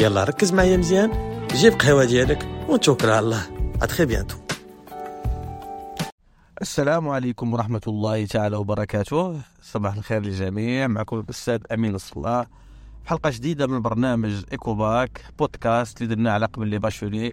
يلا ركز معايا مزيان. جيب قهوة ديالك ونتوكل على الله. à très bientôt السلام عليكم ورحمة الله تعالى وبركاته. صباح الخير للجميع. معكم الأستاذ أمين نصر الله حلقة جديدة من برنامج Eco Bac Podcast اللي درنا على قبل les bacheliers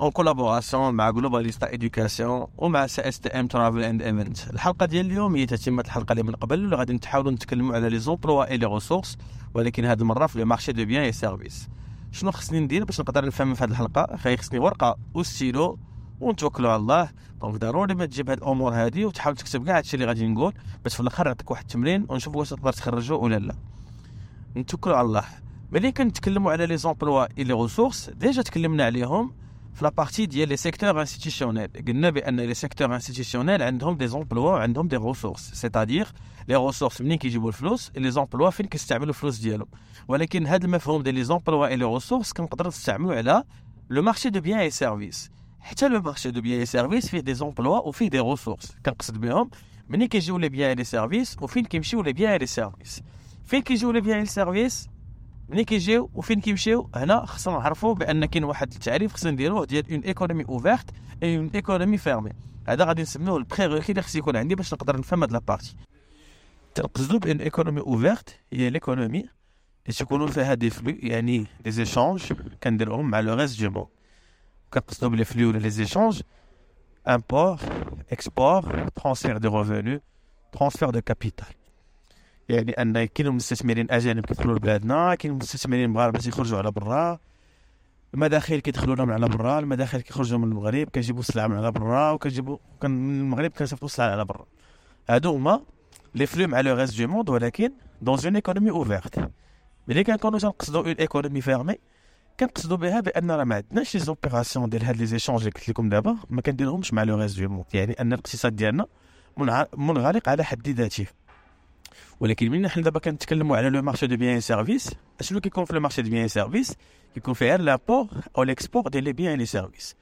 en collaboration مع Globalista Education ومع CSTM Travel and Event الحلقة ديال اليوم هي تتمه الحلقة اللي من قبل غادي نحاولوا نتكلموا على les emplois et les ressources ولكن هذه المرة في le marché de biens et services شنو خصني ندير باش نقدر نفهم في هذه الحلقة؟ خصني ورقة وستيلو ونتوكلوا على الله. donc ضروري ما تجيب هاد الأمور هذه وتحاول تكتب كاع هادشي اللي غادي نقول باش في الآخر نعطيك واحد التمرين ونشوف واش تقدر تخرجه ولا لا. نتوكلوا على الله. ملي كنتكلموا على les emplois et les ressources déjà تكلمنا عليهم في la partie ديال les secteurs institutionnels قلنا بان les secteurs institutionnels عندهم des emplois وعندهم des ressources c'est-à-dire les ressources منين كيجيبوا الفلوس les emplois فين كيستعملوا الفلوس ديالهم ولكن هذا المفهوم ديال les emplois et les ressources كنقدروا نستعملوا على le marché de biens et services حتى le marché de biens et services فيه des emplois وفيه des ressources كنقصد بهم منين كيجيو لي بيان اي سيرفيس وفين كيمشيو لي بيان اي سيرفيس فين كيجيو لي بيان اي سيرفيس ملي كيجيو وفين كيمشيو هنا خصنا نعرفوا بأن كاين واحد التعريف خصنا نديروه ديال une économie ouverte et une économie fermée هذا غادي نسميوه ال prérequis اللي خص يكون عندي باش نقدر نفهم هاد la partie تنقصدو بأن économie ouverte هي l'économie اللي تكونوا فيها des flux يعني des échanges كنديروهم مع le reste du monde كنقصدو ب les flux ولا les échanges import export transfert de revenus transfert de capital يعني ان كاين مستثمرين اجانب كيدخلوا لبلادنا كاين مستثمرين مغاربه تيخرجوا على برا المداخل كيدخلوا لهم على برا المداخل كيخرجوا من المغرب كيجيبوا السلعه من على برا وكنجيبوا كان من المغرب كنصيفطوا السلعه على برا هادو هما les flux مع le reste du monde ولكن dans une économie ouverte ملي كنكونوا تنقصدوا une économie fermée كنقصدوا بها بان راه ما عندناش les opérations ديال هاد les échanges اللي قلت لكم دابا ما كنديرهمش مع le reste du monde يعني ان الاقتصاد ديالنا منغلق على حد ذاته ولكن من حنا دابا كنتكلموا على le marché de biens services أشنو كيكون في le marché de biens services كيكون فيها l'import ou l'export ديال les biens les services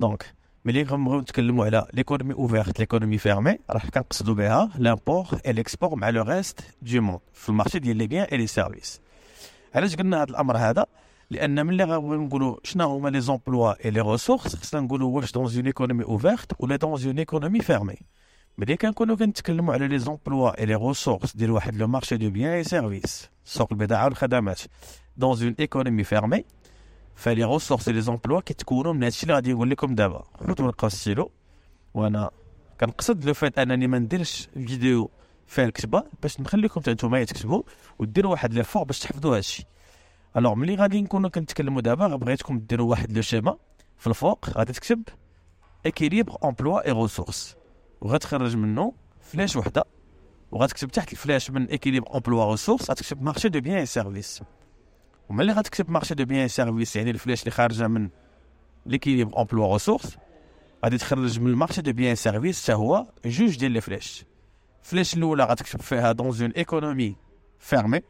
donc ملي كنبغيو نتكلموا على l'économie ouverte l'économie fermée راه كنقصدوا بها l'import et l'export مع le reste du monde في ال marché ديال les biens et les services علاش قلنا هذا الأمر هذا؟ لأن ملي غنقولوا نقولوا شنو هما les emplois et les ressources خصنا نقولوا واش dans une économie ouverte ولا dans une économie fermée ملي كنكونوا كنتكلموا على les emplois et les ressources ديال واحد le marché de biens et services سوق البضاعة والخدمات. dans une économie fermée ف les ressources les emplois كيتكونوا من هادشي اللي غادي نقول لكم دابا. خذوا ورقه ستيلو وأنا كنقصد le fait أنني ما نديرش فيديو فيها الكتابه باش نخليكم نتوما تكتبوا وديروا واحد l'effort باش تحفظوا هادشي. alors ملي غادي نكونوا كنتكلموا دابا بغيتكم ديروا واحد le schéma في الفوق غادي تكتب équilibre emplois et ressources وغتخرج منه flèche وحده وغتكتب تحت ال flèche من équilibre emplois ressources غتكتب marché de biens services. وملي غتكتب marché de biens services يعني ال flèche اللي خارجة من l'équilibre emplois ressources غادي تخرج من ال marché de biens services حتى هو جوج ديال les flèches. ال flèche الأولى غتكتب فيها dans une économie fermée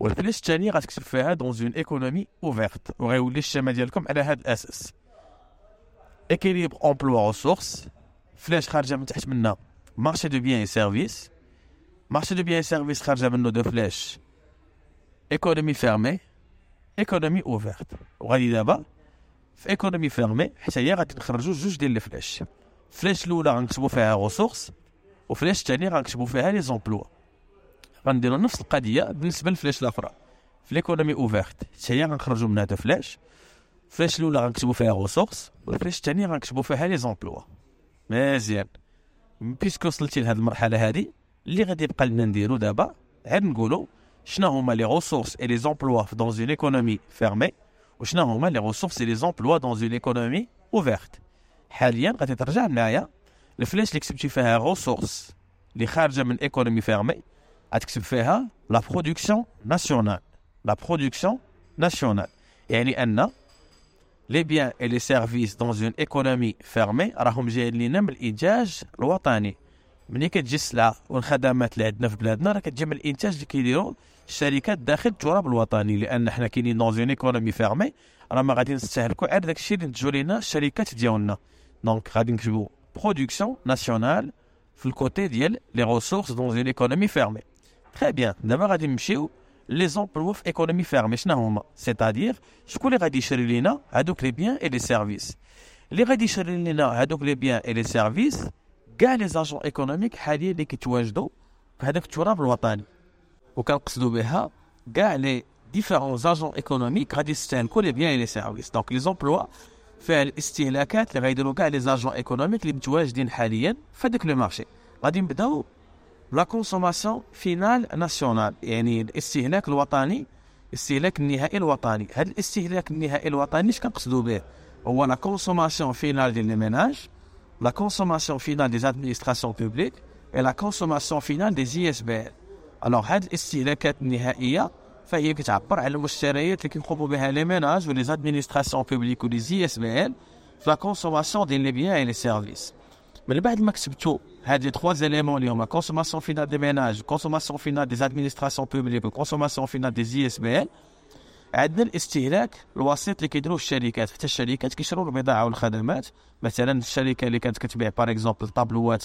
وال flèche الثاني غتكتب فيها dans une économie ouverte وغيولي الشمال ديالكم على هذا الأساس. équilibre emplois ressources flèche خارجه من تحت منا marché de biens services marché de biens services خارجه منه deux flèches économie fermée économie ouverte وغادي دابا في économie fermée حتى هي غادي نخرجوا جوج ديال ال flèche flèche الاولى غنكتبوا فيها ressources و flèche الثاني غنكتبوا فيها les emplois غنديروا نفس القضية بالنسبة لل flèche الاخرى في l'économie ouverte حتى هي غنخرجوا منها deux flèches flèche الاولى غنكتبوا فيها ressources وال flèche الثاني غنكتبوا فيها les emplois مزيان puisque وصلتي لهاد المرحلة هادي اللي غادي يبقى لنا نديرو دابا عاد نقولوا شنو هما les ressources et les emplois dans une économie fermée وشنو هما les ressources et les emplois dans une économie ouverte حاليا غادي ترجع معايا ال flèche اللي كتبتي فيها ressources اللي خارجة من économie fermée غتكتب فيها la production nationale la production nationale يعني أن les biens et les services dans une économie fermée راهم جايين لينا من الانتاج الوطني ملي كتجي السلعه والخدمات اللي عندنا في بلادنا راه كتجي من الانتاج اللي كيديروا الشركات داخل التراب الوطني لأن حنا كاينين dans une économie fermée راه ما غادي نستهلكوا غير داك الشيء اللي نتجوا لينا الشركات ديالنا donc غادي نكتبوا production nationale في ال côté ديال les ressources dans une économie fermée très bien دابا غادي نمشيو les emplois في économie fermée شنو هما c'est-à-dire شكون اللي غادي يشري لينا هادوك les biens et les services اللي غادي يشري لينا هادوك les biens et les services كاع les agents économiques حاليا اللي كيتواجدوا في هذاك التراب الوطني وكنقصدوا بها كاع les différents agents économiques غادي يستهلكوا les biens et les services donc les emplois فيها الاستهلاكات اللي غيديروا كاع les agents économiques اللي متواجدين حاليا في هذاك le marché غادي نبداو la consommation finale nationale يعني الاستهلاك الوطني الاستهلاك النهائي الوطني هذا الاستهلاك النهائي الوطني اش كنقصدوا به هو la consommation finale ديال les ménages la consommation finale des administrations publiques et la consommation finale des ISBL alors هاد الاستهلاكات النهائيه فهي كتعبر على المشتريات اللي كيقوموا بها les ménages و les administrations publiques و les ISBL في la consommation ديال les biens et les services من بعد ما كتبتوا هاد les trois éléments اللي هما consommation finale des ménages consommation finale des administrations publiques و consommation finale des ISBL عندنا الاستهلاك الوسيط اللي كيديروه الشركات. حتى الشركات كيشروا البضاعة والخدمات. مثلا الشركة اللي كانت كتبيع par exemple طابلوات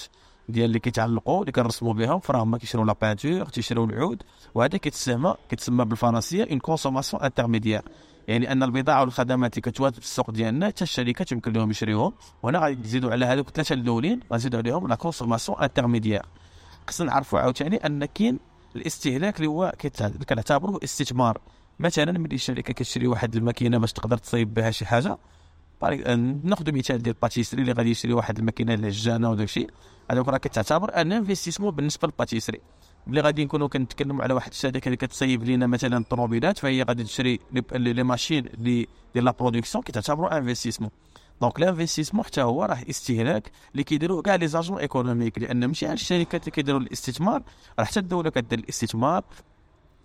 ديال اللي كيتعلقوا اللي كنرسموا بهم. فراهم كيشروا la peinture تيشروا العود. وهذا كيتسمى كيتسمى بالفرنسية une consommation intermédiaire يعني أن البضاعة والخدمات اللي كتواجد في السوق ديالنا حتى الشركات يمكن لهم يشريوهم وهنا غادي نزيدوا على هذوك الثلاثة الأولين غنزيدوا عليهم la consommation intermédiaire خصنا نعرفوا عاوتاني أن كاين الاستهلاك اللي هو كنعتبروه استثمار. مثلا ملي الشركة كتشري واحد الماكينة باش تقدر تصايب بها شي حاجة ناخذ مثال ديال pâtisserie اللي غادي يشري واحد الماكينة العجانه وداك الشيء هذوك راه كتعتبر un investissement بالنسبة لل pâtisserie. ملي غادي نكونوا كنتكلموا على واحد الشركة اللي كتصايب لينا مثلا الطوموبيلات فهي غادي تشري les machines de ديال la production كتعتبروا investissement. donc l'investissement حتى هو راه استهلاك اللي كيديروه كاع les agents économiques لأن ماشي على الشركات اللي كيديروا الاستثمار راه حتى الدولة كدير الاستثمار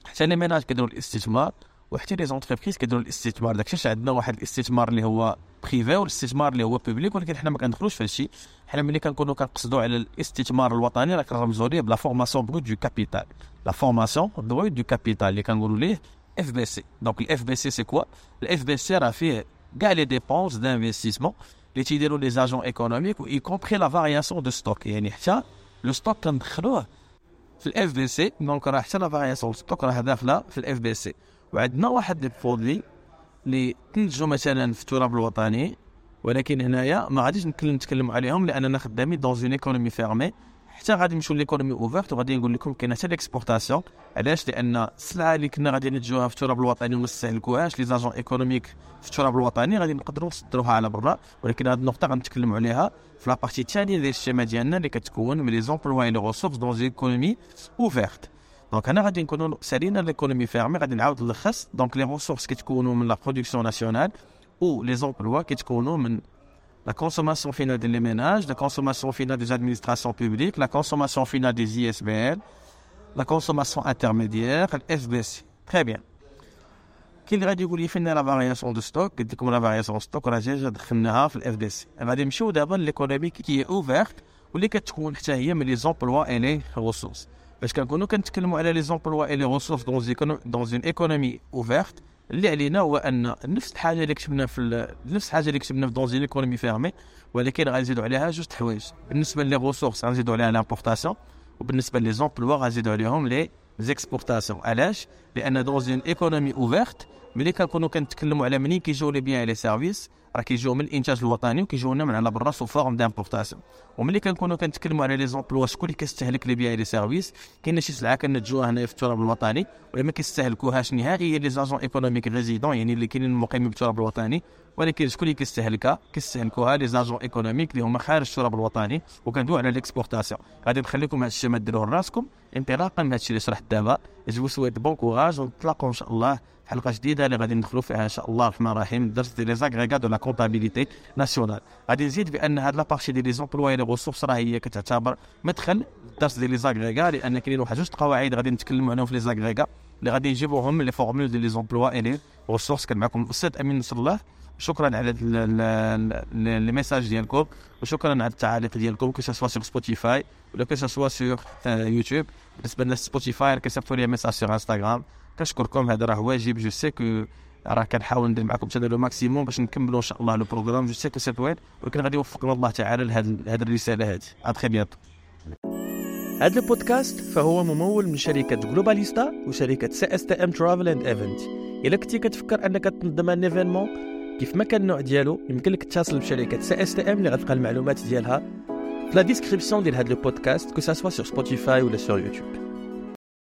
حتى les ménages كيديروا الاستثمار. وحتى les entreprises كيديروا الاستثمار. داكشي عندنا واحد الاستثمار اللي هو privé والاستثمار اللي هو public ولكن حنا ما كندخلوش في هادشي. حنا ملي كنكونوا كنقصدوا على الاستثمار الوطني راه كنرمزوا ليه ب la formation brute de capital la formation brute de capital اللي كنقولوا ليه FBC donc ال FBC c'est quoi ال FBC راه فيه كاع les dépenses d'investissement اللي تيديروا les agents économiques y compris la variation de stock يعني حتى le stock كندخلوه في ال FBC donc راه حتى la variation stock راه داخلة في ال FBC وعندنا واحد les produits اللي تنتجوا مثلا في التراب الوطني ولكن هنايا ما غاديش نتكلم عليهم لأننا خدامين dans une économie fermée حتى غادي نمشيو l'économie ouverte وغادي نقول لكم كاينة حتى l'exportation علاش؟ لأن السلعة اللي كنا غادي نتجوها في التراب الوطني وما نستهلكوهاش les agents économiques في التراب الوطني غادي نقدروا نصدروها على برا. ولكن هذه النقطة غنتكلموا عليها في la partie الثانية ديال ال schéma ديالنا اللي كتكون من les emplois les ressources d'une économie ouverte donc هنا غادي نكونوا سالينا l'économie fermée غادي نعاود نلخص donc les ressources كتكونوا من la production nationale و les emplois كتكونوا من la consommation finale des ménages, la consommation finale des administrations publiques, la consommation finale des ISBL, la consommation intermédiaire, l'FBC. Très bien. كاين اللي غادي يقول لي فين la variation de stock قلت لكم la variation stock راه جا دخلناها في ال FBC غادي نمشيو دابا l'économie qui ouverte واللي كتكون حتى هي من les emplois et les ressources باش كنكونوا كنتكلموا على les emplois et les ressources dans dans une économie ouverte اللي علينا هو ان نفس الحاجة اللي كتبنا في نفس الحاجة اللي كتبنا في dans une économie fermée ولكن غنزيدوا عليها جوج حوايج. بالنسبة les ressources غنزيدوا عليها l'importation وبالنسبة les emplois غنزيدوا عليهم les exportations علاش؟ لأن dans une économie ouverte ملي كنكونوا كنتكلموا على منين كيجيو les biens les services راه كيجيو من الانتاج الوطني وكيجيو لنا من على برا sous forme d'importation وملي كنكونوا كنتكلموا على les emplois شكون اللي كيستهلك les biens les services كاين شي سلعة كنتجوها هنا في التراب الوطني ولا ما كيستهلكوهاش نهائيا les agents économiques résidents يعني اللي كاينين مقيمين بالتراب الوطني. ولكن شكون اللي كيستهلكها كيستهلكوها les agents économiques اللي هما خارج التراب الوطني وكندوي على l'exportation غادي نخليكم هذا الشيء ما ديروه لراسكم انطلاقا من هذا الشيء اللي شرحت دابا. je souhaite bon courage ونتلاقاو إن شاء الله حلقة جديدة اللي غادي ندخلوا فيها إن شاء الله. الرحمن الرحيم. درس de les agrégats de la comptabilité nationale. غادي نزيد بأن هاد la partie de les emplois les ressources راه هي كتعتبر مدخل درس de les agrégats لأن كاينين واحد جوج قواعد غادي نتكلموا عنهم في les agrégats اللي غادي نجيبوهم les formules ديال les emplois et les ressources كان معكم الأستاذ أمين نصر الله. شكرا على les messages ديالكم. وشكرا على التعاليق ديالكم que ce soit sur Spotify ولا que ce soit sur YouTube بالنسبة لنا Spotify كيصيفطوا les messages sur Instagram كنشكركم هذا راه واجب. je sais que راه كنحاول ندير معكم حتى le maximum باش نكملوا إن شاء الله le programme je sais que c'est طويل ولكن غادي يوفقنا الله تعالى لهذه الرسالة هذه à très bientôt هذا البودكاست فهو ممول من شركة جلوباليستا وشركة CSTM Travel and Event إلا كنتي كتفكر أنك تنظم un événement كيف ما كان النوع ديالو يمكن لك تتصل بشركة CSTM اللي غتلقى المعلومات ديالها في la description ديال هذا البودكاست que ce soit sur Spotify ولا sur YouTube